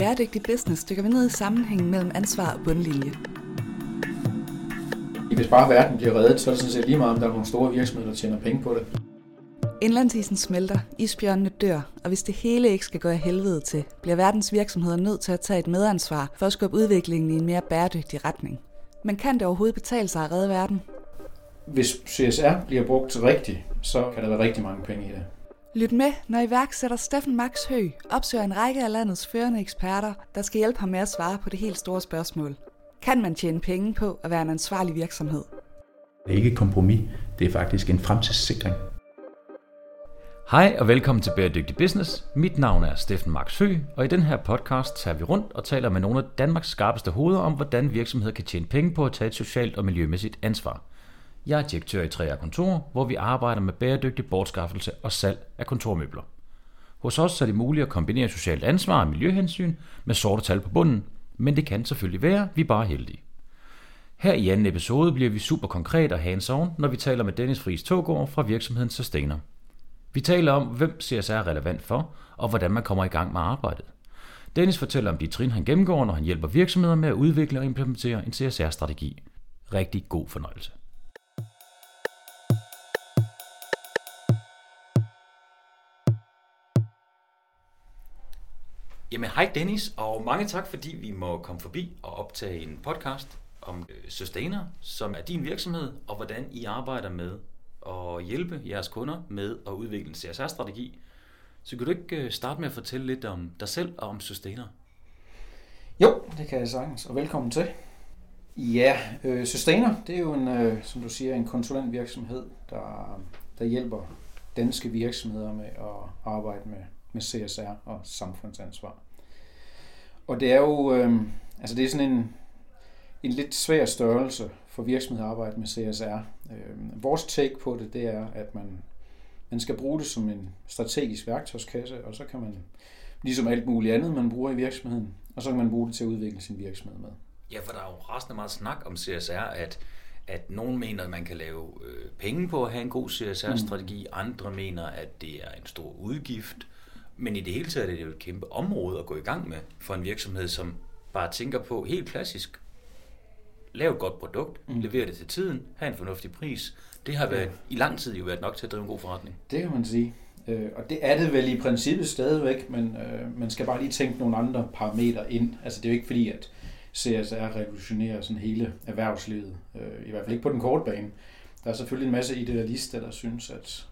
Bæredygtig Business dykker vi ned i sammenhængen mellem ansvar og bundlinje. Hvis bare verden bliver reddet, så er det sådan set lige meget, om der er nogle store virksomheder, der tjener penge på det. Indlandsisen smelter, isbjørnene dør, og hvis det hele ikke skal gå af helvede til, bliver verdens virksomheder nødt til at tage et medansvar for at skubbe udviklingen i en mere bæredygtig retning. Men kan det overhovedet betale sig at redde verden? Hvis CSR bliver brugt rigtigt, så kan der være rigtig mange penge i det. Lyt med, når iværksætter Steffen Max Hø opsøger en række af landets førende eksperter, der skal hjælpe ham med at svare på det helt store spørgsmål. Kan man tjene penge på at være en ansvarlig virksomhed? Det er ikke et kompromis, det er faktisk en fremtidssikring. Hej og velkommen til Bæredygtig Business. Mit navn er Steffen Max Hø, og i den her podcast tager vi rundt og taler med nogle af Danmarks skarpeste hoveder om, hvordan virksomheder kan tjene penge på at tage et socialt og miljømæssigt ansvar. Jeg er direktør i 3 Kontor, hvor vi arbejder med bæredygtig bortskaffelse og salg af kontormøbler. Hos os er det muligt at kombinere socialt ansvar og miljøhensyn med sorte tal på bunden, men det kan selvfølgelig være, vi er bare heldige. Her i anden episode bliver vi super konkret og hands-on, når vi taler med Dennis Friis Togård fra virksomheden Sustainer. Vi taler om, hvem CSR er relevant for, og hvordan man kommer i gang med arbejdet. Dennis fortæller om de trin, han gennemgår, når han hjælper virksomheder med at udvikle og implementere en CSR-strategi. Rigtig god fornøjelse. Jamen hej Dennis, og mange tak fordi vi må komme forbi og optage en podcast om øh, Sustainer, som er din virksomhed, og hvordan I arbejder med at hjælpe jeres kunder med at udvikle en CSR-strategi. Så kan du ikke øh, starte med at fortælle lidt om dig selv og om Sustainer? Jo, det kan jeg sagtens, og velkommen til. Ja, øh, Sustainer, det er jo en, øh, som du siger, en konsulentvirksomhed, der, der hjælper danske virksomheder med at arbejde med, med CSR og samfundsansvar. Og det er jo, øh, altså det er sådan en, en lidt svær størrelse for virksomheder at arbejde med CSR. Øh, vores take på det, det er, at man, man skal bruge det som en strategisk værktøjskasse, og så kan man, ligesom alt muligt andet, man bruger i virksomheden, og så kan man bruge det til at udvikle sin virksomhed med. Ja, for der er jo resten meget snak om CSR, at, at nogen mener, at man kan lave øh, penge på at have en god CSR-strategi, mm. andre mener, at det er en stor udgift, men i det hele taget er det jo et kæmpe område at gå i gang med for en virksomhed, som bare tænker på helt klassisk, lave et godt produkt, mm. levere det til tiden, have en fornuftig pris. Det har været, i lang tid jo været nok til at drive en god forretning. Det kan man sige. Øh, og det er det vel i princippet stadigvæk, men øh, man skal bare lige tænke nogle andre parametre ind. Altså det er jo ikke fordi, at CSR revolutionerer sådan hele erhvervslivet. Øh, I hvert fald ikke på den korte bane. Der er selvfølgelig en masse idealister, der synes, at,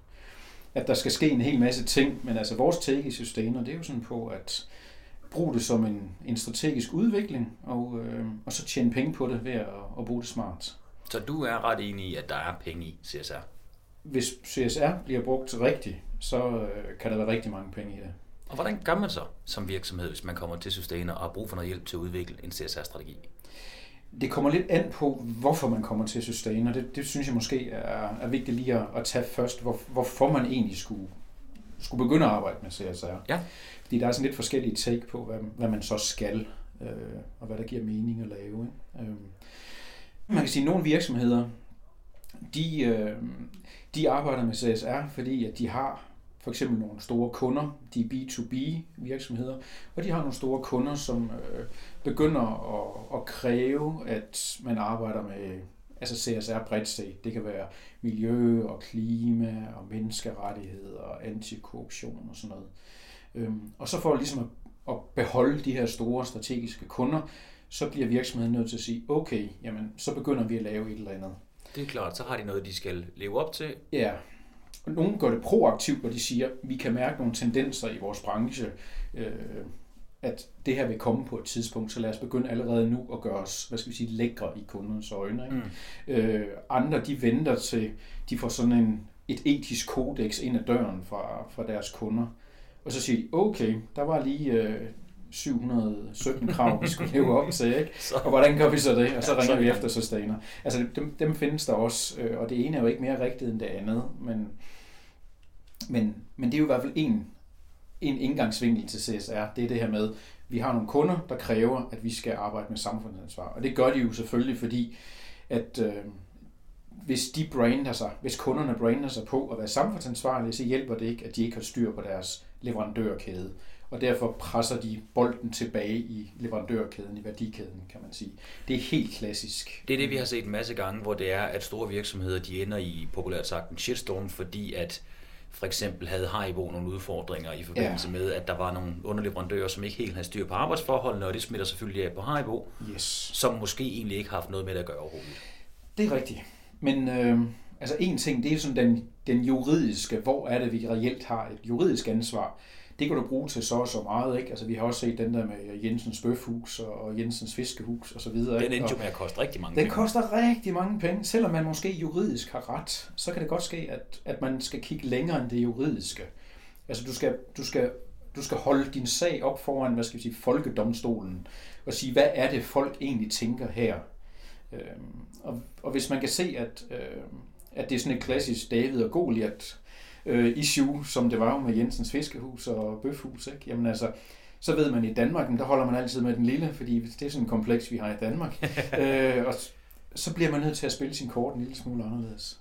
at der skal ske en hel masse ting, men altså vores take i systemer, det er jo sådan på, at bruge det som en, en strategisk udvikling, og, øh, og så tjene penge på det ved at, at bruge det smart. Så du er ret enig i, at der er penge i CSR? Hvis CSR bliver brugt rigtigt, så øh, kan der være rigtig mange penge i det. Og hvordan gør man så som virksomhed, hvis man kommer til Sustainer og har brug for noget hjælp til at udvikle en CSR-strategi? Det kommer lidt an på, hvorfor man kommer til Sustainer. Det, det synes jeg måske er, er vigtigt lige at, at tage først, hvor, hvorfor man egentlig skulle, skulle begynde at arbejde med CSR. Ja. Fordi der er sådan lidt forskellige take på, hvad, hvad man så skal, øh, og hvad der giver mening at lave. Ikke? Øh. Man kan sige, at nogle virksomheder, de, øh, de arbejder med CSR, fordi at de har for eksempel nogle store kunder, de er B2B virksomheder, og de har nogle store kunder, som øh, begynder at, at kræve, at man arbejder med altså CSR bredt set. Det kan være miljø og klima og menneskerettigheder og antikorruption og sådan noget. Øhm, og så for ligesom at, at beholde de her store strategiske kunder, så bliver virksomheden nødt til at sige, okay, jamen, så begynder vi at lave et eller andet. Det er klart, så har de noget, de skal leve op til. Ja, og nogle gør det proaktivt, hvor de siger, vi kan mærke nogle tendenser i vores branche, øh, at det her vil komme på et tidspunkt, så lad os begynde allerede nu at gøre os, hvad skal vi sige, lækre i kundernes øjne. Ikke? Mm. Øh, andre, de venter til, de får sådan en, et etisk kodex ind ad døren fra, fra deres kunder. Og så siger de, okay, der var lige øh, 717 krav, vi skulle leve op til, ikke? Og hvordan gør vi så det? Og så ringer vi efter Sustainer. Altså, dem, dem findes der også, øh, og det ene er jo ikke mere rigtigt end det andet, men, men, men det er jo i hvert fald en, en indgangsvinkel til CSR. Det er det her med, vi har nogle kunder, der kræver, at vi skal arbejde med samfundsansvar. Og det gør de jo selvfølgelig, fordi at øh, hvis de brander sig, hvis kunderne brander sig på at være samfundsansvarlige, så hjælper det ikke, at de ikke har styr på deres leverandørkæde. Og derfor presser de bolden tilbage i leverandørkæden, i værdikæden, kan man sige. Det er helt klassisk. Det er det, vi har set en masse gange, hvor det er, at store virksomheder de ender i, populært sagt, en shitstorm, fordi at for eksempel havde Haribo nogle udfordringer i forbindelse ja. med, at der var nogle underleverandører, som ikke helt havde styr på arbejdsforholdene, og det smitter selvfølgelig af på Haribo, yes. som måske egentlig ikke har haft noget med det at gøre overhovedet. Det er rigtigt. Men øh, altså en ting, det er sådan den, den juridiske, hvor er det, vi reelt har et juridisk ansvar. Det kan du bruge til så og så meget, ikke? Altså vi har også set den der med Jensens Bøfhus og Jensens Fiskehus og så videre. Den endte jo med at koste rigtig mange den penge. Den koster rigtig mange penge. Selvom man måske juridisk har ret, så kan det godt ske, at, at man skal kigge længere end det juridiske. Altså du skal, du skal du skal holde din sag op foran, hvad skal vi sige, folkedomstolen, og sige, hvad er det, folk egentlig tænker her? Øhm, og, og hvis man kan se, at, øh, at det er sådan et klassisk David og Goliat øh, issue, som det var jo med Jensens Fiskehus og Bøfhus, ikke? jamen altså, så ved man i Danmark, der holder man altid med den lille, fordi det er sådan en kompleks, vi har i Danmark. øh, og så bliver man nødt til at spille sin kort en lille smule anderledes.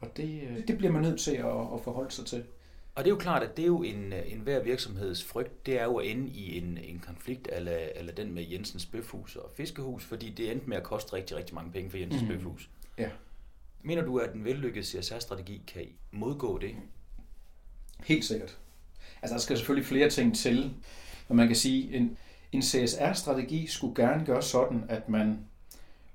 Og det, øh, det bliver man nødt til at, at forholde sig til. Og det er jo klart, at det er jo en, en hver virksomheds frygt, det er jo at ende i en, en konflikt, eller, eller den med Jensens Bøfhus og Fiskehus, fordi det endte med at koste rigtig, rigtig mange penge for Jensens mm. Bøfhus. Ja. Mener du, at en vellykket CSR-strategi kan modgå det? Helt sikkert. Altså, der skal selvfølgelig flere ting til, men man kan sige, en, en CSR-strategi skulle gerne gøre sådan, at man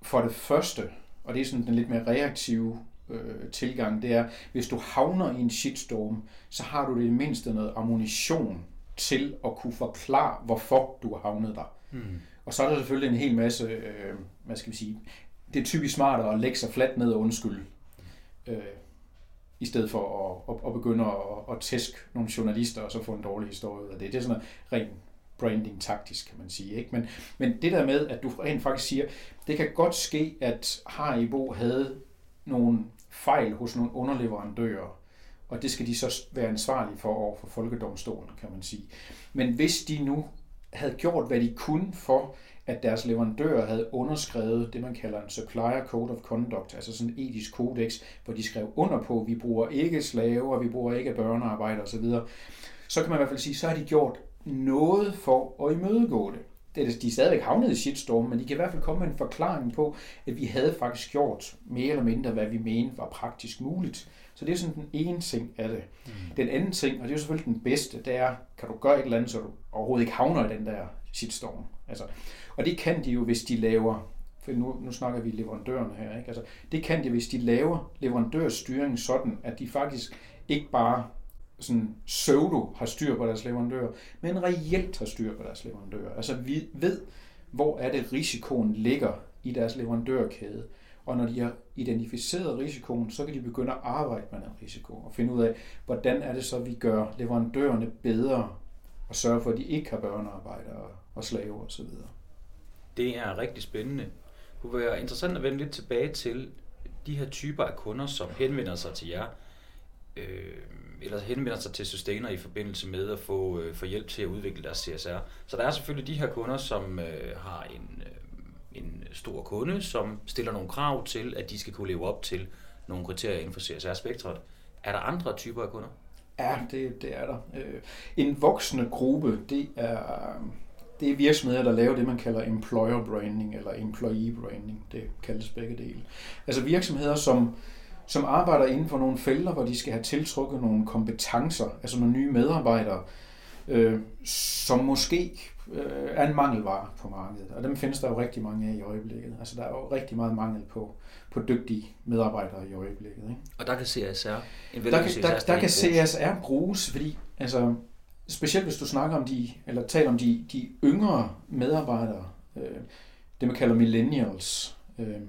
for det første, og det er sådan den lidt mere reaktive øh, tilgang, det er, hvis du havner i en shitstorm, så har du det mindste noget ammunition til at kunne forklare, hvorfor du har havnet der. Mm. Og så er der selvfølgelig en hel masse, øh, hvad skal vi sige, det er typisk smartere at lægge sig fladt ned og undskylde, øh, i stedet for at, at, at begynde at, at tæske nogle journalister og så få en dårlig historie ud af det. Det er sådan noget ren branding taktisk, kan man sige. Ikke? Men, men det der med, at du rent faktisk siger, det kan godt ske, at Haribo havde nogle fejl hos nogle underleverandører, og det skal de så være ansvarlige for over for folkedomstolen, kan man sige. Men hvis de nu havde gjort, hvad de kunne for, at deres leverandører havde underskrevet det, man kalder en Supplier Code of Conduct, altså sådan en etisk kodex, hvor de skrev under på, at vi bruger ikke slaver, vi bruger ikke børnearbejde osv., så kan man i hvert fald sige, så har de gjort noget for at imødegå det. det er, de er stadigvæk havnet i shitstorm, men de kan i hvert fald komme med en forklaring på, at vi havde faktisk gjort mere eller mindre, hvad vi mente var praktisk muligt. Så det er sådan den ene ting af det. Mm. Den anden ting, og det er jo selvfølgelig den bedste, det er, kan du gøre et eller andet, så du overhovedet ikke havner i den der shitstorm. Altså, og det kan de jo, hvis de laver, for nu, nu snakker vi leverandørerne her, ikke? Altså, det kan de, hvis de laver leverandørstyring sådan, at de faktisk ikke bare sådan pseudo har styr på deres leverandører, men reelt har styr på deres leverandører. Altså vi ved, hvor er det risikoen ligger i deres leverandørkæde. Og når de har identificeret risikoen, så kan de begynde at arbejde med den risiko og finde ud af, hvordan er det så, vi gør leverandørerne bedre og sørge for, at de ikke har børnearbejdere og slaver osv. Det er rigtig spændende. Det kunne være interessant at vende lidt tilbage til de her typer af kunder, som henvender sig til jer, øh, eller henvender sig til Sustainer i forbindelse med at få, øh, få hjælp til at udvikle deres CSR. Så der er selvfølgelig de her kunder, som øh, har en, øh, en stor kunde, som stiller nogle krav til, at de skal kunne leve op til nogle kriterier inden for CSR-spektret. Er der andre typer af kunder? Ja, det, det er der. Øh, en voksende gruppe, det er, det er virksomheder, der laver det, man kalder employer branding eller employee branding. Det kaldes begge dele. Altså virksomheder, som, som arbejder inden for nogle felter, hvor de skal have tiltrukket nogle kompetencer, altså nogle nye medarbejdere, øh, som måske øh, er en mangelvare på markedet. Og dem findes der jo rigtig mange af i øjeblikket. Altså der er jo rigtig meget mangel på, på dygtige medarbejdere i øjeblikket. Ikke? Og der kan CSR, en der, kan, der, der kan CSR bruges, fordi altså, specielt hvis du snakker om de, eller taler om de, de yngre medarbejdere, øh, det man kalder millennials. Øh,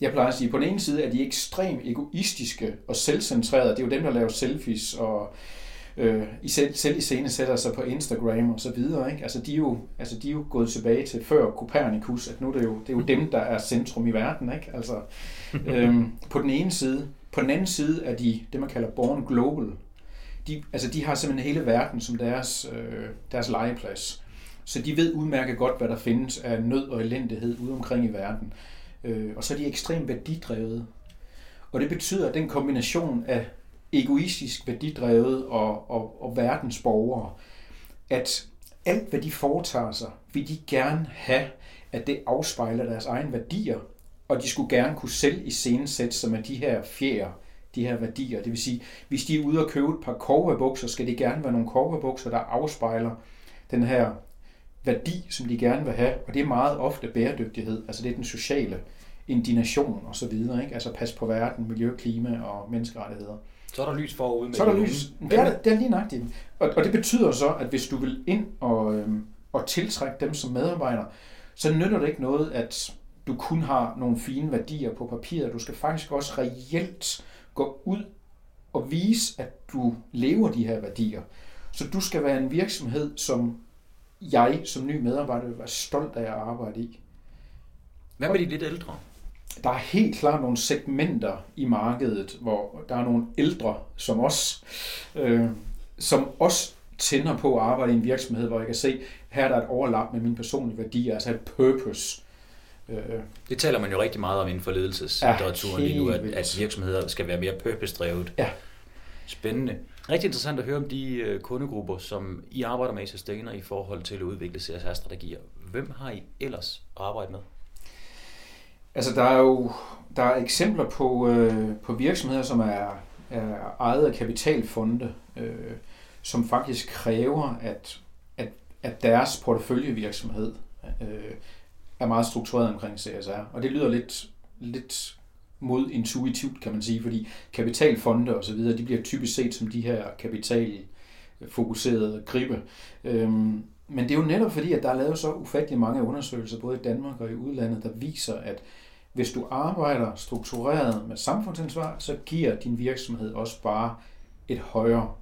jeg plejer at sige, på den ene side er de ekstremt egoistiske og selvcentrerede. Det er jo dem, der laver selfies og øh, i selv, selv i scene sætter sig på Instagram og så videre. Ikke? Altså, de er jo, altså, de er jo gået tilbage til før Copernicus, at nu er det jo, det er jo dem, der er centrum i verden. Ikke? Altså, øhm, på den ene side. På den anden side er de det, man kalder born global. De, altså, de har simpelthen hele verden som deres, øh, deres legeplads. Så de ved udmærket godt, hvad der findes af nød og elendighed ude omkring i verden. øh, og så er de ekstremt værdidrevet. Og det betyder, at den kombination af egoistisk værdidrevet og, og, og verdensborgere, at alt hvad de foretager sig, vil de gerne have, at det afspejler deres egne værdier, og de skulle gerne kunne selv i scenesætte sig med de her fjer, de her værdier. Det vil sige, hvis de er ude og købe et par cowboybukser, skal det gerne være nogle cowboybukser, der afspejler den her værdi, som de gerne vil have, og det er meget ofte bæredygtighed, altså det er den sociale indignation og så videre, ikke? altså pas på verden, miljø, klima og menneskerettigheder. Så er der lys forude med Så er der lys. Det er, det er lige nøjagtigt. Og, og det betyder så, at hvis du vil ind og, øhm, og tiltrække dem som medarbejder, så nytter det ikke noget, at du kun har nogle fine værdier på papiret. Du skal faktisk også reelt gå ud og vise, at du lever de her værdier. Så du skal være en virksomhed, som jeg som ny medarbejder vil være stolt af at arbejde i. Hvad med de lidt ældre? Der er helt klart nogle segmenter i markedet, hvor der er nogle ældre som os, øh, som også tænder på at arbejde i en virksomhed, hvor jeg kan se, her er der et overlap med mine personlige værdier, altså et purpose. Øh, det taler man jo rigtig meget om inden for ledelseslitteraturen ja, lige nu, at, at virksomheder skal være mere purpose-drevet. Ja. Spændende. Rigtig interessant at høre om de øh, kundegrupper, som I arbejder med i Sustainer i forhold til at udvikle CSR-strategier. Hvem har I ellers arbejdet med? Altså, der er jo der er eksempler på, øh, på virksomheder, som er, er ejet af kapitalfonde, øh, som faktisk kræver, at, at, at deres porteføljevirksomhed øh, er meget struktureret omkring CSR. Og det lyder lidt, lidt modintuitivt, kan man sige, fordi kapitalfonde og så videre, de bliver typisk set som de her kapitalfokuserede gribe. Øhm, men det er jo netop fordi, at der er lavet så ufattelig mange undersøgelser, både i Danmark og i udlandet, der viser, at hvis du arbejder struktureret med samfundsansvar, så giver din virksomhed også bare et højere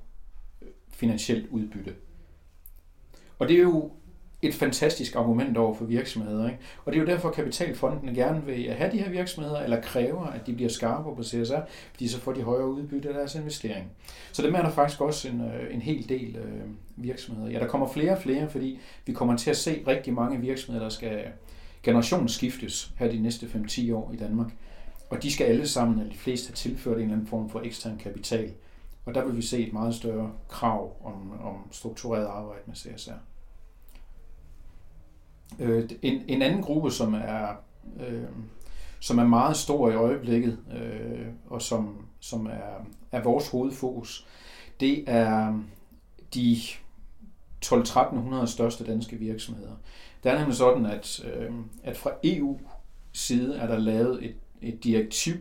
øh, finansielt udbytte. Og det er jo et fantastisk argument over for virksomheder. Ikke? Og det er jo derfor, at kapitalfonden gerne vil have de her virksomheder, eller kræver, at de bliver skarpe på CSR, fordi så får de højere udbytte af deres investering. Så det er der faktisk også en, øh, en hel del øh, virksomheder. Ja, der kommer flere og flere, fordi vi kommer til at se rigtig mange virksomheder, der skal generationsskiftes her de næste 5-10 år i Danmark. Og de skal alle sammen, eller de fleste, have tilført en eller anden form for ekstern kapital. Og der vil vi se et meget større krav om, om struktureret arbejde med CSR. Øh, en, en anden gruppe, som er, øh, som er meget stor i øjeblikket, øh, og som, som er, er vores hovedfokus, det er de 12-1300 største danske virksomheder. Det er nemlig sådan, at, øh, at fra EU side er der lavet et, et direktiv,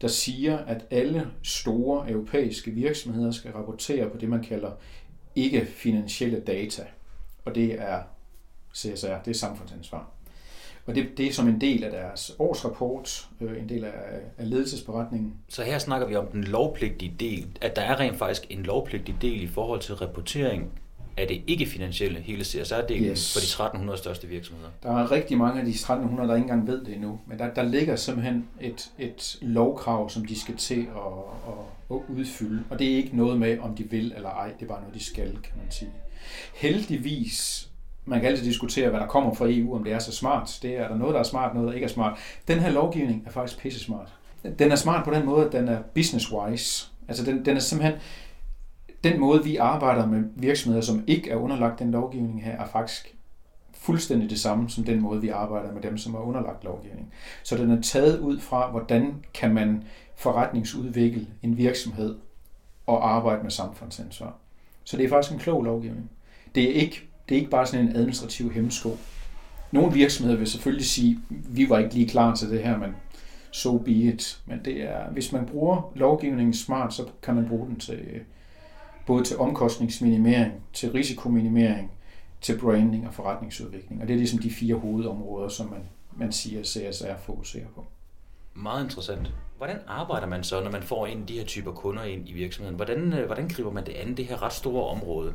der siger, at alle store europæiske virksomheder skal rapportere på det, man kalder ikke-finansielle data. Og det er CSR, det er samfundsansvar. Og det, det er som en del af deres årsrapport, øh, en del af, af ledelsesberetningen. Så her snakker vi om den lovpligtige del, at der er rent faktisk en lovpligtig del i forhold til rapportering af det ikke-finansielle hele CSR-delen yes. for de 1300 største virksomheder. Der er rigtig mange af de 1300, der ikke engang ved det endnu, men der, der ligger simpelthen et, et lovkrav, som de skal til at, at, at udfylde, og det er ikke noget med, om de vil eller ej, det er bare noget, de skal, kan man sige. Heldigvis man kan altid diskutere, hvad der kommer fra EU, om det er så smart. Det er der noget, der er smart, noget, der ikke er smart. Den her lovgivning er faktisk pisse smart. Den er smart på den måde, at den er business-wise. Altså den, den er simpelthen, den måde, vi arbejder med virksomheder, som ikke er underlagt den lovgivning her, er faktisk fuldstændig det samme som den måde, vi arbejder med dem, som er underlagt lovgivning. Så den er taget ud fra, hvordan kan man forretningsudvikle en virksomhed og arbejde med samfundsansvar. Så det er faktisk en klog lovgivning. Det er ikke det er ikke bare sådan en administrativ hemmesko. Nogle virksomheder vil selvfølgelig sige, vi var ikke lige klar til det her, men so be it. Men det er, hvis man bruger lovgivningen smart, så kan man bruge den til både til omkostningsminimering, til risikominimering, til branding og forretningsudvikling. Og det er ligesom de fire hovedområder, som man, man siger, CSR fokuserer på. Meget interessant. Hvordan arbejder man så, når man får en af de her typer kunder ind i virksomheden? Hvordan, øh, hvordan griber man det an, det her ret store område?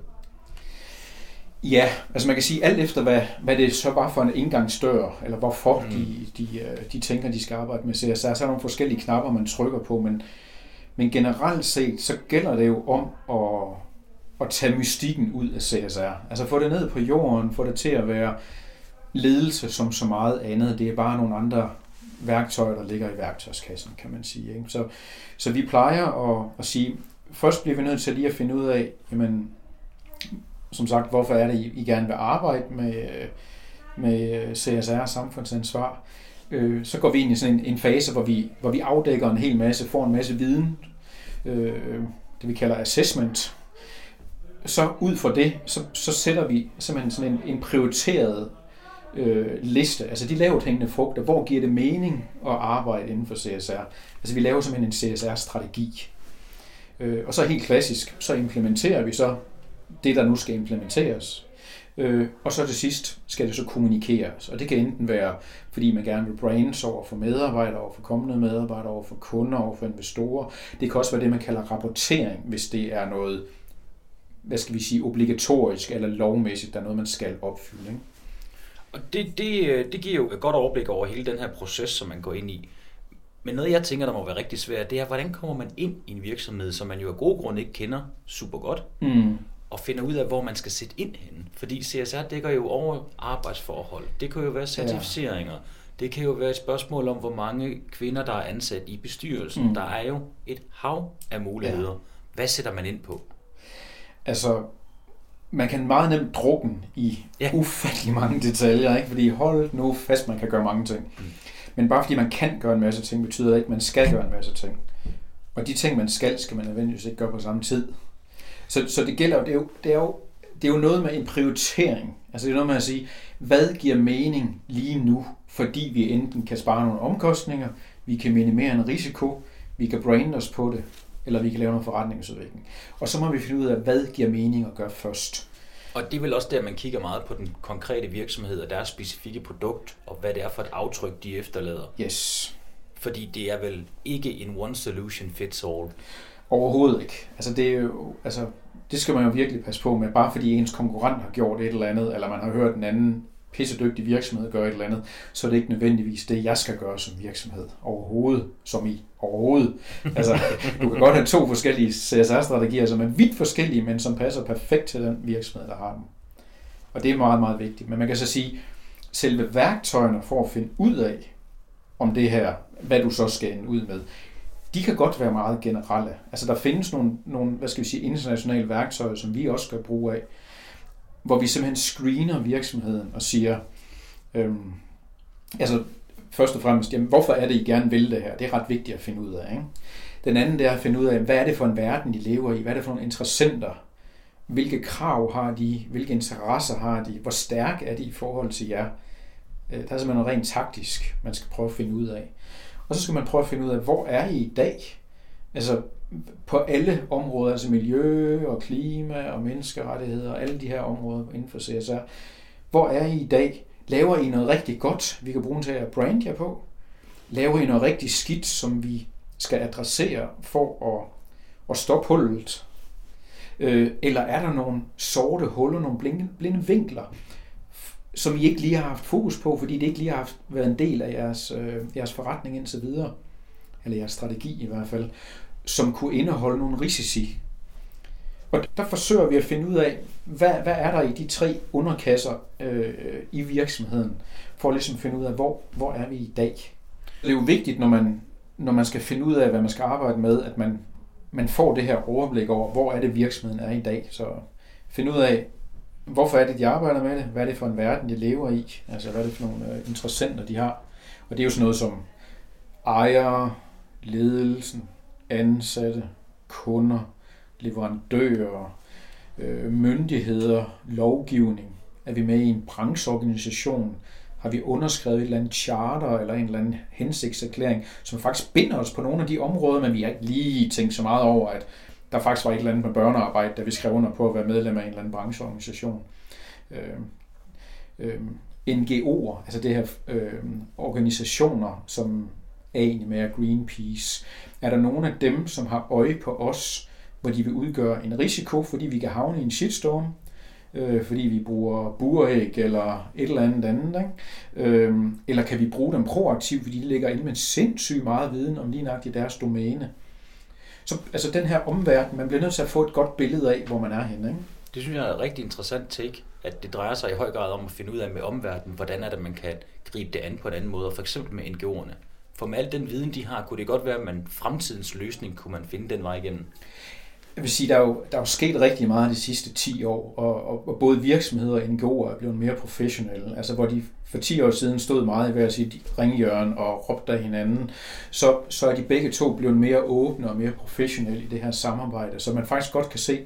Ja, altså man kan sige alt efter, hvad, hvad det så var for en indgangsdør, eller hvorfor mm. de, de, øh, de tænker, de skal arbejde med CSR. Så er der nogle forskellige knapper, man trykker på, men, men generelt set, så gælder det jo om at, at tage mystikken ud af CSR. Altså få det ned på jorden, få det til at være ledelse som så meget andet. Det er bare nogle andre værktøjer, der ligger i værktøjskassen, kan man sige. Ikke? Så, så vi plejer at, at sige, først bliver vi nødt til lige at finde ud af, jamen, som sagt, hvorfor er det, I, I gerne vil arbejde med, med CSR, samfundsansvar. Øh, så går vi ind i sådan en, en fase, hvor vi, hvor vi afdækker en hel masse, får en masse viden, øh, det vi kalder assessment. Så ud fra det, så, så sætter vi simpelthen sådan en, en prioriteret øh, liste, altså de lavt hængende frugter, hvor giver det mening at arbejde inden for CSR. Altså vi laver simpelthen en CSR-strategi. Øh, og så helt klassisk, så implementerer vi så det, der nu skal implementeres. Øh, og så til sidst skal det så kommunikeres. Og det kan enten være, fordi man gerne vil brands over for medarbejdere, over for kommende medarbejdere, over for kunder, over for investorer. Det kan også være det, man kalder rapportering, hvis det er noget, hvad skal vi sige, obligatorisk eller lovmæssigt, der er noget, man skal opfylde. Ikke? Og det, det, det giver jo et godt overblik over hele den her proces, som man går ind i. Men noget, jeg tænker, der må være rigtig svært, det er, hvordan kommer man ind i en virksomhed, som man jo af gode grunde ikke kender super godt, mm. Og finder ud af, hvor man skal sætte ind henne. Fordi CSR dækker jo over arbejdsforhold. Det kan jo være certificeringer. Ja. Det kan jo være et spørgsmål om, hvor mange kvinder, der er ansat i bestyrelsen. Mm. Der er jo et hav af muligheder. Ja. Hvad sætter man ind på? Altså, man kan meget nemt drukke i ja. ufattelig mange detaljer, ikke? fordi hold nu fast, man kan gøre mange ting. Mm. Men bare fordi man kan gøre en masse ting, betyder det ikke, at man skal gøre en masse ting. Og de ting, man skal, skal man nødvendigvis ikke gøre på samme tid. Så, så det gælder det er jo, det er jo, det er jo noget med en prioritering. Altså det er noget med at sige, hvad giver mening lige nu, fordi vi enten kan spare nogle omkostninger, vi kan minimere en risiko, vi kan brande os på det, eller vi kan lave noget forretningsudvikling. Og så må vi finde ud af, hvad giver mening at gøre først. Og det er vel også der, man kigger meget på den konkrete virksomhed og deres specifikke produkt, og hvad det er for et aftryk, de efterlader. Yes. Fordi det er vel ikke en one solution fits all. Overhovedet ikke. Altså det, er jo, altså, det skal man jo virkelig passe på med. Bare fordi ens konkurrent har gjort et eller andet, eller man har hørt en anden pissedygtig virksomhed gøre et eller andet, så er det ikke nødvendigvis det, jeg skal gøre som virksomhed overhovedet, som i overhovedet. Altså, du kan godt have to forskellige CSR-strategier, som er vidt forskellige, men som passer perfekt til den virksomhed, der har dem. Og det er meget, meget vigtigt. Men man kan så sige, selve værktøjerne for at finde ud af, om det her, hvad du så skal ende ud med, de kan godt være meget generelle. Altså der findes nogle, nogle hvad skal vi sige, internationale værktøjer, som vi også skal bruge af, hvor vi simpelthen screener virksomheden og siger, øhm, altså først og fremmest, jamen, hvorfor er det, I gerne vil det her? Det er ret vigtigt at finde ud af. Ikke? Den anden det er at finde ud af, hvad er det for en verden, de lever i? Hvad er det for nogle interessenter? Hvilke krav har de? Hvilke interesser har de? Hvor stærk er de i forhold til jer? Øh, der er simpelthen noget rent taktisk, man skal prøve at finde ud af. Og så skal man prøve at finde ud af, hvor er I i dag? Altså, på alle områder, altså miljø og klima og menneskerettigheder og alle de her områder inden for CSR. Hvor er I i dag? Laver I noget rigtig godt, vi kan bruge til at brande jer på? Laver I noget rigtig skidt, som vi skal adressere for at, at stoppe hullet? Øh, eller er der nogle sorte huller, nogle blinde, blinde vinkler, som I ikke lige har haft fokus på, fordi det ikke lige har haft, været en del af jeres, øh, jeres forretning indtil videre? Eller jeres strategi i hvert fald som kunne indeholde nogle risici. Og der forsøger vi at finde ud af, hvad, hvad er der i de tre underkasser øh, i virksomheden, for at ligesom finde ud af, hvor, hvor er vi i dag. Det er jo vigtigt, når man, når man skal finde ud af, hvad man skal arbejde med, at man, man får det her overblik over, hvor er det virksomheden er i dag. Så finde ud af, hvorfor er det, de arbejder med det, hvad er det for en verden, de lever i, altså hvad er det for nogle øh, interessenter, de har. Og det er jo sådan noget som ejere, ledelsen, ansatte, kunder, leverandører, øh, myndigheder, lovgivning. Er vi med i en brancheorganisation? Har vi underskrevet et eller andet charter eller en eller anden hensigtserklæring, som faktisk binder os på nogle af de områder, men vi har ikke lige tænkt så meget over, at der faktisk var et eller andet med børnearbejde, da vi skrev under på at være medlem af en eller anden brancheorganisation. Øh, øh, NGO'er, altså det her øh, organisationer, som egentlig med Greenpeace, er der nogen af dem, som har øje på os, hvor de vil udgøre en risiko, fordi vi kan havne i en shitstorm, øh, fordi vi bruger buræg eller et eller andet andet. Ikke? Øh, eller kan vi bruge dem proaktivt, fordi de ligger inde med sindssygt meget viden om lige nøjagtigt deres domæne. Så altså den her omverden, man bliver nødt til at få et godt billede af, hvor man er henne. Ikke? Det synes jeg er et rigtig interessant take, at det drejer sig i høj grad om at finde ud af med omverdenen, hvordan er det, man kan gribe det an på en anden måde, for eksempel med NGO'erne. For med al den viden, de har, kunne det godt være, at man fremtidens løsning kunne man finde den vej igennem? Jeg vil sige, der er jo, der er jo sket rigtig meget de sidste 10 år, og, og, og både virksomheder og NGO'er er blevet mere professionelle. Altså hvor de for 10 år siden stod meget i hver sit ringhjørne og råbte af hinanden, så, så er de begge to blevet mere åbne og mere professionelle i det her samarbejde, så man faktisk godt kan se,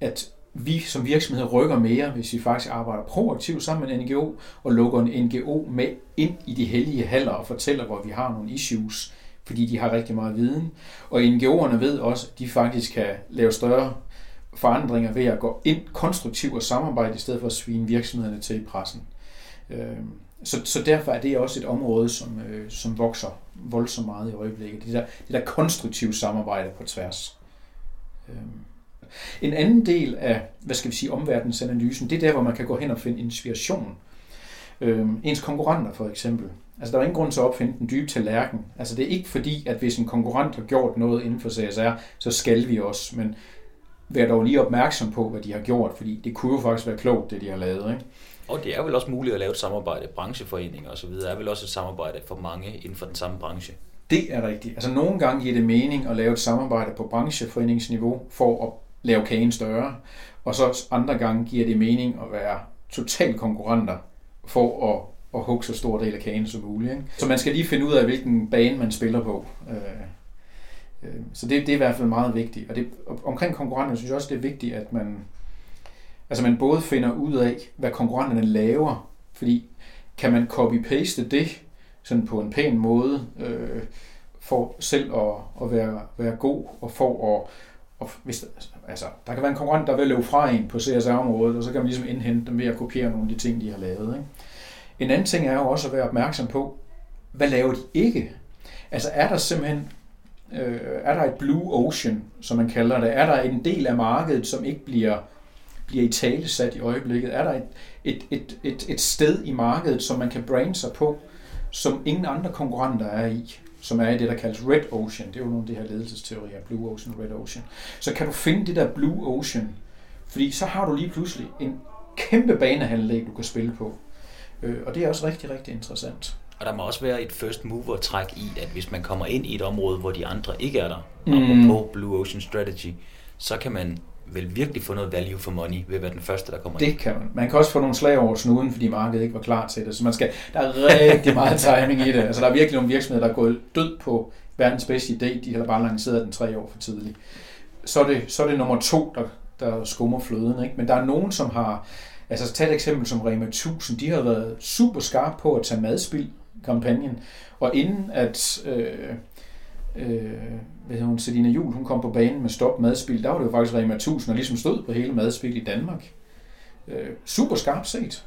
at vi som virksomhed rykker mere, hvis vi faktisk arbejder proaktivt sammen med en NGO og lukker en NGO med ind i de hellige haller og fortæller, hvor vi har nogle issues, fordi de har rigtig meget viden. Og NGO'erne ved også, at de faktisk kan lave større forandringer ved at gå ind konstruktivt og samarbejde, i stedet for at svine virksomhederne til i pressen. Øhm, så, så derfor er det også et område, som, øh, som vokser voldsomt meget i øjeblikket. Det der, det der konstruktive samarbejde på tværs. Øhm, en anden del af, hvad skal vi sige, omverdensanalysen, det er der, hvor man kan gå hen og finde inspiration. Øhm, ens konkurrenter for eksempel. Altså der er ingen grund til at opfinde den dybe tallerken. Altså det er ikke fordi, at hvis en konkurrent har gjort noget inden for CSR, så skal vi også. Men vær dog lige opmærksom på, hvad de har gjort, fordi det kunne jo faktisk være klogt, det de har lavet. Ikke? Og det er vel også muligt at lave et samarbejde, brancheforeninger osv. er vel også et samarbejde for mange inden for den samme branche. Det er rigtigt. Altså nogle gange giver det mening at lave et samarbejde på brancheforeningsniveau for at lave kagen større, og så andre gange giver det mening at være total konkurrenter for at, at hugge så stor del af kagen som muligt. Ikke? Så man skal lige finde ud af, hvilken bane man spiller på. Øh, øh, så det, det er i hvert fald meget vigtigt. Og det, omkring konkurrenter synes jeg også, det er vigtigt, at man, altså man både finder ud af, hvad konkurrenterne laver, fordi kan man copy-paste det sådan på en pæn måde, øh, for selv at, at være, være god og for at og hvis, altså, der kan være en konkurrent, der vil løbe fra en på CSR-området, og så kan man ligesom indhente dem ved at kopiere nogle af de ting, de har lavet. Ikke? En anden ting er jo også at være opmærksom på, hvad laver de ikke? Altså er der simpelthen øh, er der et blue ocean, som man kalder det? Er der en del af markedet, som ikke bliver, bliver i tale sat i øjeblikket? Er der et, et, et, et, et sted i markedet, som man kan brande sig på, som ingen andre konkurrenter er i? som er i det, der kaldes Red Ocean. Det er jo nogle af de her ledelsesteorier, Blue Ocean, Red Ocean. Så kan du finde det der Blue Ocean, fordi så har du lige pludselig en kæmpe banehandlæg, du kan spille på. Øh, og det er også rigtig, rigtig interessant. Og der må også være et first mover træk i, at hvis man kommer ind i et område, hvor de andre ikke er der, mm. på Blue Ocean Strategy, så kan man vel virkelig få noget value for money ved at være den første, der kommer det ind. Det kan man. Man kan også få nogle slag over snuden, fordi markedet ikke var klar til det. Så man skal, der er rigtig meget timing i det. Altså, der er virkelig nogle virksomheder, der er gået død på verdens bedste idé. De har bare lanceret den tre år for tidligt. Så er det, så er det nummer to, der, der skummer fløden. Ikke? Men der er nogen, som har... Altså, tag et eksempel som Rema 1000. De har været super skarpe på at tage madspild kampagnen. Og inden at... Øh, øh, hvad hun, Selina Jul, hun kom på banen med stop madspil, der var det jo faktisk Rema 1000, og ligesom stod på hele madspil i Danmark. Øh, super skarpt set.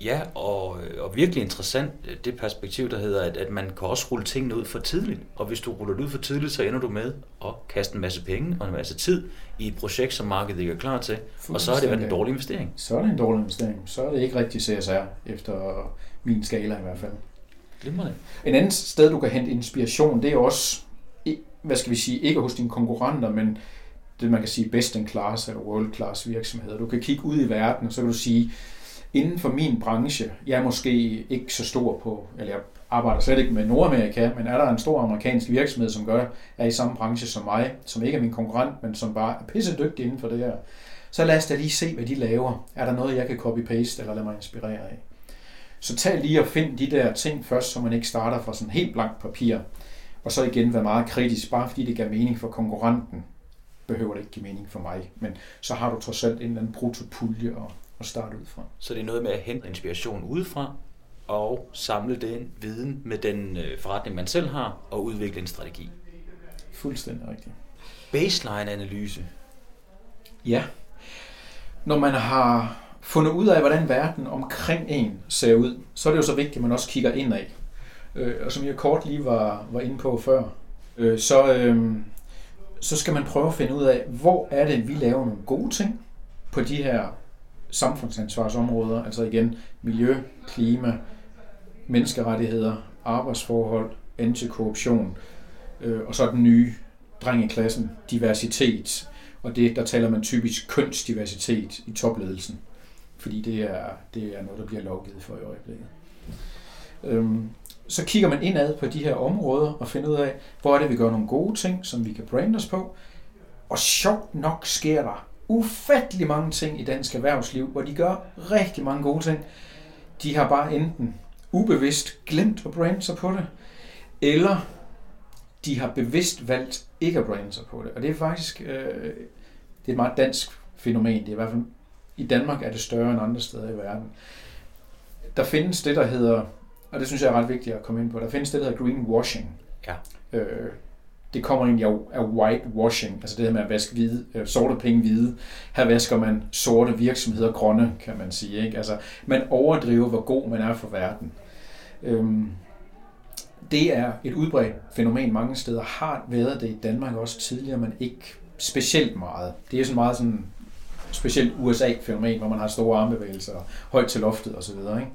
Ja, og, og virkelig interessant det perspektiv, der hedder, at, at man kan også rulle tingene ud for tidligt. Og hvis du ruller det ud for tidligt, så ender du med at kaste en masse penge og en masse tid i et projekt, som markedet ikke er klar til. Og så er det været en dårlig investering. Så er det en dårlig investering. Så er det ikke rigtig CSR, efter min skala i hvert fald. Glimrende. En anden sted, du kan hente inspiration, det er også, hvad skal vi sige, ikke hos dine konkurrenter, men det man kan sige best in class eller world class virksomheder. Du kan kigge ud i verden, og så kan du sige, inden for min branche, jeg er måske ikke så stor på, eller jeg arbejder slet ikke med Nordamerika, men er der en stor amerikansk virksomhed, som gør, er i samme branche som mig, som ikke er min konkurrent, men som bare er pisse dygtig inden for det her, så lad os da lige se, hvad de laver. Er der noget, jeg kan copy-paste eller lade mig inspirere af? Så tag lige og find de der ting først, så man ikke starter fra sådan helt blankt papir. Og så igen være meget kritisk, bare fordi det giver mening for konkurrenten, behøver det ikke give mening for mig. Men så har du trods alt en eller anden brutopulje at, at starte ud fra. Så det er noget med at hente inspiration udefra, og samle den viden med den øh, forretning, man selv har, og udvikle en strategi. Fuldstændig rigtigt. Baseline-analyse. Ja. Når man har fundet ud af, hvordan verden omkring en ser ud, så er det jo så vigtigt, at man også kigger indad. Øh, og som jeg kort lige var, var inde på før, øh, så, øh, så skal man prøve at finde ud af, hvor er det, vi laver nogle gode ting på de her samfundsansvarsområder, altså igen miljø, klima, menneskerettigheder, arbejdsforhold, antikorruption, øh, og så den nye dreng i klassen, diversitet. Og det, der taler man typisk kønsdiversitet i topledelsen fordi det er, det er noget, der bliver lovgivet for i øjeblikket. Øhm, så kigger man indad på de her områder og finder ud af, hvor er det, vi gør nogle gode ting, som vi kan brande os på. Og sjovt nok sker der ufattelig mange ting i dansk erhvervsliv, hvor de gør rigtig mange gode ting. De har bare enten ubevidst glemt at brande sig på det, eller de har bevidst valgt ikke at brande sig på det. Og det er faktisk øh, det er et meget dansk fænomen. Det er i hvert fald i Danmark er det større end andre steder i verden. Der findes det, der hedder, og det synes jeg er ret vigtigt at komme ind på, der findes det, der hedder greenwashing. Ja. Øh, det kommer egentlig af, af whitewashing, altså det her med at vaske hvide, øh, sorte penge hvide. Her vasker man sorte virksomheder grønne, kan man sige. Ikke? Altså, man overdriver, hvor god man er for verden. Øhm, det er et udbredt fænomen mange steder, har været det i Danmark også tidligere, men ikke specielt meget. Det er sådan meget sådan specielt USA-fænomen, hvor man har store armbevægelser, højt til loftet osv. Ikke?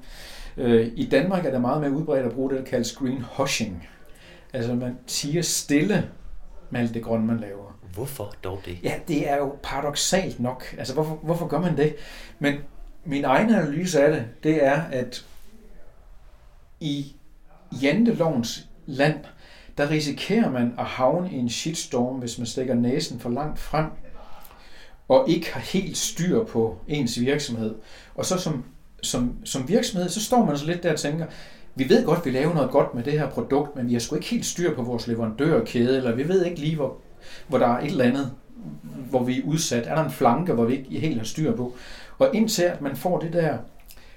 Øh, I Danmark er det meget mere udbredt at bruge det, der kaldes greenwashing. Altså man siger stille med alt det grønne, man laver. Hvorfor dog det? Ja, det er jo paradoxalt nok. Altså hvorfor, hvorfor gør man det? Men min egen analyse af det, det er, at i jantelovens land, der risikerer man at havne i en shitstorm, hvis man stikker næsen for langt frem, og ikke har helt styr på ens virksomhed. Og så som, som, som virksomhed, så står man så lidt der og tænker, vi ved godt, vi laver noget godt med det her produkt, men vi har sgu ikke helt styr på vores leverandørkæde, eller vi ved ikke lige, hvor, hvor der er et eller andet, hvor vi er udsat. Er der en flanke, hvor vi ikke helt har styr på? Og indtil at man får det der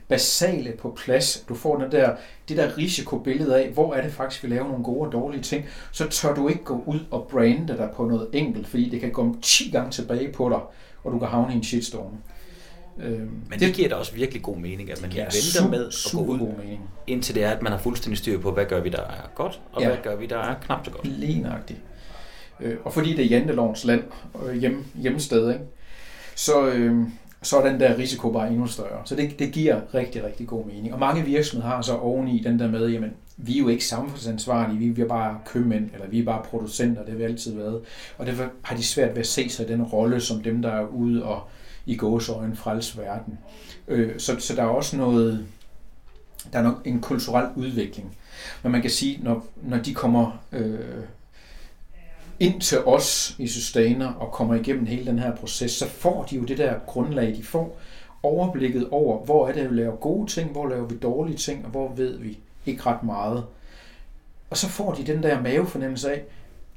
basale på plads, du får den der, det der risikobillede af, hvor er det faktisk, vi laver nogle gode og dårlige ting, så tør du ikke gå ud og brande dig på noget enkelt, fordi det kan komme 10 gange tilbage på dig, og du kan havne i en shitstorm. Øhm, Men det, det giver da også virkelig god mening, at man lige venter med at gå ud, god mening. indtil det er, at man har fuldstændig styr på, hvad gør vi, der er godt, og ja. hvad gør vi, der er knap så godt. Lige nøjagtigt. Øh, og fordi det er jantelovens land, øh, hjem, hjemsted, ikke? så, øh, så er den der risiko bare endnu større. Så det, det giver rigtig, rigtig god mening. Og mange virksomheder har så oveni den der med, jamen, vi er jo ikke samfundsansvarlige, vi er bare købmænd, eller vi er bare producenter, det har vi altid været. Og derfor har de svært ved at se sig i den rolle som dem, der er ude og i gåsøjen frels verden. Øh, så, så der er også noget, der er nok en kulturel udvikling. Men man kan sige, når, når de kommer øh, ind til os i Sustainer og kommer igennem hele den her proces, så får de jo det der grundlag, de får overblikket over, hvor er det, vi laver gode ting, hvor laver vi dårlige ting, og hvor ved vi ikke ret meget. Og så får de den der mavefornemmelse af,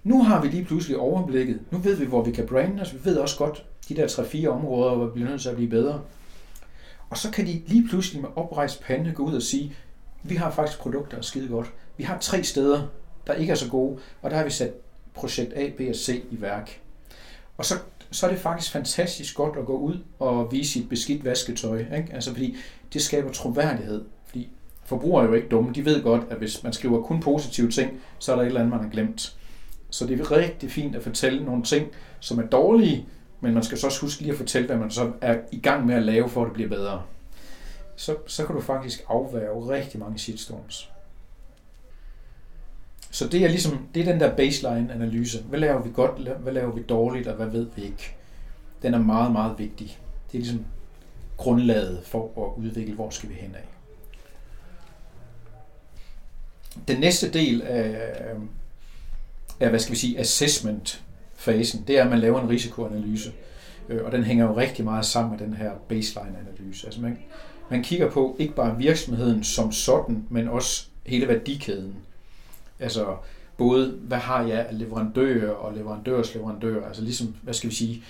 nu har vi lige pludselig overblikket, nu ved vi, hvor vi kan brande os, vi ved også godt de der 3-4 områder, hvor vi bliver nødt til at blive bedre. Og så kan de lige pludselig med oprejst pande gå ud og sige, vi har faktisk produkter, der er skide godt. Vi har tre steder, der ikke er så gode, og der har vi sat projekt A, B og C i værk. Og så, så er det faktisk fantastisk godt at gå ud og vise sit beskidt vasketøj. Ikke? Altså fordi det skaber troværdighed. Fordi forbrugere er jo ikke dumme. De ved godt, at hvis man skriver kun positive ting, så er der et eller andet, man har glemt. Så det er rigtig fint at fortælle nogle ting, som er dårlige, men man skal så også huske lige at fortælle, hvad man så er i gang med at lave, for at det bliver bedre. Så, så kan du faktisk afværge rigtig mange shitstorms. Så det er ligesom, det er den der baseline-analyse. Hvad laver vi godt, hvad laver vi dårligt, og hvad ved vi ikke? Den er meget, meget vigtig. Det er ligesom grundlaget for at udvikle, hvor skal vi hen af. Den næste del af, af hvad skal vi sige, assessment-fasen, det er, at man laver en risikoanalyse. Øh, og den hænger jo rigtig meget sammen med den her baseline-analyse. Altså man, man kigger på ikke bare virksomheden som sådan, men også hele værdikæden. Altså både, hvad har jeg af leverandører og leverandørs leverandører, altså ligesom, hvad skal vi sige,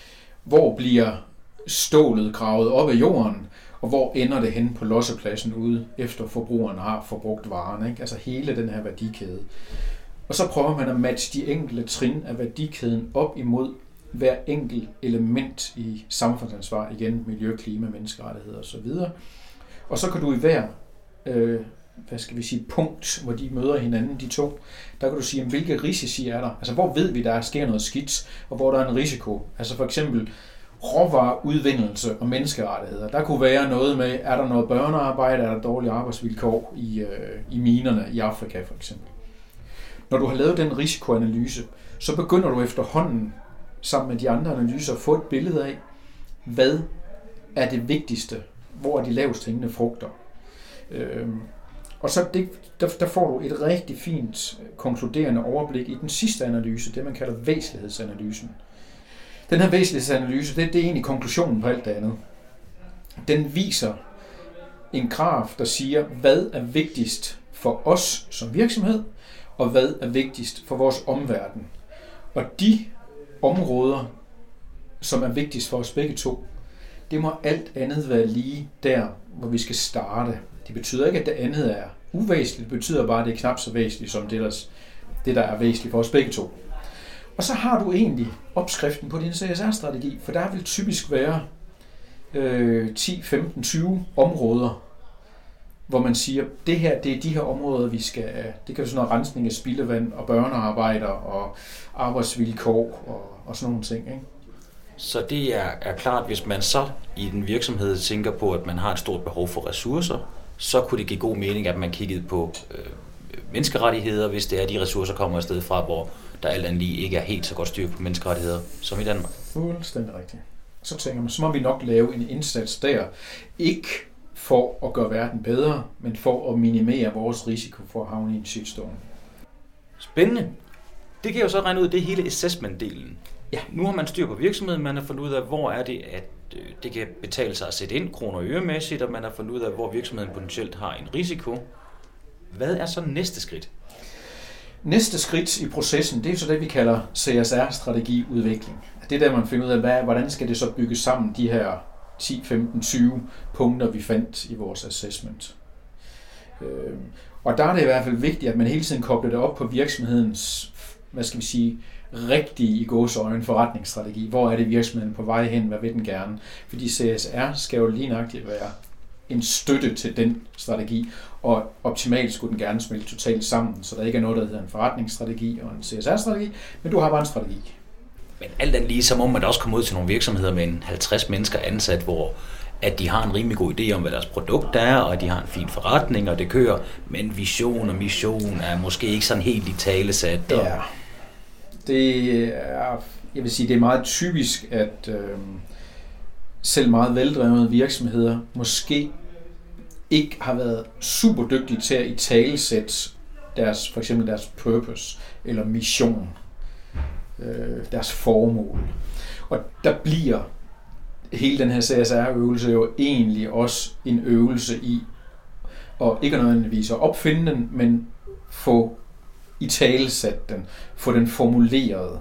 hvor bliver stålet gravet op af jorden, og hvor ender det hen på lossepladsen ude, efter forbrugeren har forbrugt varen. Ikke? Altså hele den her værdikæde. Og så prøver man at matche de enkelte trin af værdikæden op imod hver enkelt element i samfundsansvar, igen miljø, klima, menneskerettigheder osv. Og så kan du i hver øh, hvad skal vi sige, punkt, hvor de møder hinanden, de to, der kan du sige, hvilke risici er der? Altså, hvor ved vi, der sker noget skidt, og hvor der er en risiko? Altså for eksempel råvareudvindelse og menneskerettigheder. Der kunne være noget med, er der noget børnearbejde, er der dårlige arbejdsvilkår i, øh, i minerne i Afrika for eksempel. Når du har lavet den risikoanalyse, så begynder du efterhånden sammen med de andre analyser at få et billede af, hvad er det vigtigste, hvor er de lavest hængende frugter. Øh, Og så det, der, der får du et rigtig fint konkluderende overblik i den sidste analyse, det man kalder væsentlighedsanalysen. Den her væsentlighedsanalyse, det, det er egentlig konklusionen på alt det andet. Den viser en graf, der siger, hvad er vigtigst for os som virksomhed, og hvad er vigtigst for vores omverden. Og de områder, som er vigtigst for os begge to, det må alt andet være lige der, hvor vi skal starte. Det betyder ikke, at det andet er uvæsentligt. Det betyder bare, at det er knap så væsentligt som det, der, det, der er væsentligt for os begge to. Og så har du egentlig opskriften på din CSR-strategi, for der vil typisk være øh, 10, 15, 20 områder, hvor man siger, det her, det er de her områder, vi skal, det kan være sådan noget rensning af spildevand og børnearbejder og arbejdsvilkår og, og sådan nogle ting. Ikke? Så det er, er klart, hvis man så i den virksomhed tænker på, at man har et stort behov for ressourcer, så kunne det give god mening, at man kiggede på øh, menneskerettigheder, hvis det er, de ressourcer kommer afsted fra, hvor der alt andet lige ikke er helt så godt styr på menneskerettigheder som i Danmark. Fuldstændig rigtigt. Så tænker man, så må vi nok lave en indsats der. Ikke for at gøre verden bedre, men for at minimere vores risiko for at havne i en shitstorm. Spændende. Det kan jo så regne ud, det hele assessment-delen. Ja. Nu har man styr på virksomheden, man har fundet ud af, hvor er det, at øh, det kan betale sig at sætte ind kroner og øremæssigt, og man har fundet ud af, hvor virksomheden potentielt har en risiko. Hvad er så næste skridt? Næste skridt i processen, det er så det, vi kalder CSR-strategiudvikling. Det er der, man finder ud af, hvad, hvordan skal det så bygges sammen, de her 10, 15, 20 punkter, vi fandt i vores assessment. Øhm, og der er det i hvert fald vigtigt, at man hele tiden kobler det op på virksomhedens, hvad skal vi sige, rigtige i gåsøjne forretningsstrategi. Hvor er det virksomheden på vej hen? Hvad vil den gerne? Fordi CSR skal jo lige nøjagtigt være en støtte til den strategi, og optimalt skulle den gerne smelte totalt sammen, så der ikke er noget, der hedder en forretningsstrategi og en CSR-strategi, men du har bare en strategi. Men alt andet lige, så må man da også komme ud til nogle virksomheder med en 50 mennesker ansat, hvor at de har en rimelig god idé om, hvad deres produkt er, og at de har en fin forretning, og det kører, men vision og mission er måske ikke sådan helt i talesat. Og... Ja, det er, jeg vil sige, det er meget typisk, at øh, selv meget veldrevne virksomheder måske ikke har været super dygtige til at i talesætte deres, for eksempel deres purpose eller mission øh, deres formål. Og der bliver hele den her CSR-øvelse jo egentlig også en øvelse i, og ikke nødvendigvis at opfinde den, men få i talesat den, få den formuleret.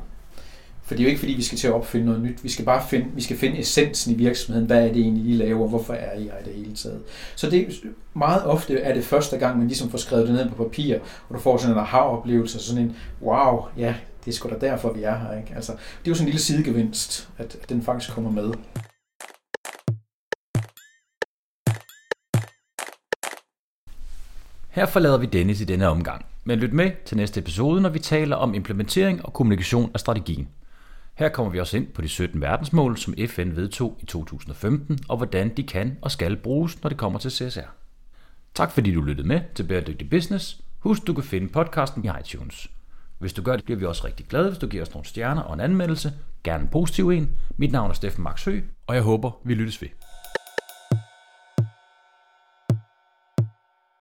For det er jo ikke fordi, vi skal til at opfinde noget nyt. Vi skal bare finde, vi skal finde essensen i virksomheden. Hvad er det egentlig, I laver? Hvorfor er I her i det hele taget? Så det meget ofte er det første gang, man ligesom får skrevet det ned på papir, og du får sådan en aha-oplevelse, sådan en, wow, ja, det er sgu da derfor, vi er her. Ikke? Altså, det er jo sådan en lille sidegevinst, at, den faktisk kommer med. Her forlader vi Dennis i denne omgang, men lyt med til næste episode, når vi taler om implementering og kommunikation af strategien. Her kommer vi også ind på de 17 verdensmål, som FN vedtog i 2015, og hvordan de kan og skal bruges, når det kommer til CSR. Tak fordi du lyttede med til Bæredygtig Business. Husk, du kan finde podcasten i iTunes. Hvis du gør det, bliver vi også rigtig glade, hvis du giver os nogle stjerner og en anmeldelse. Gerne en positiv en. Mit navn er Steffen Max Hø, og jeg håber, vi lyttes ved.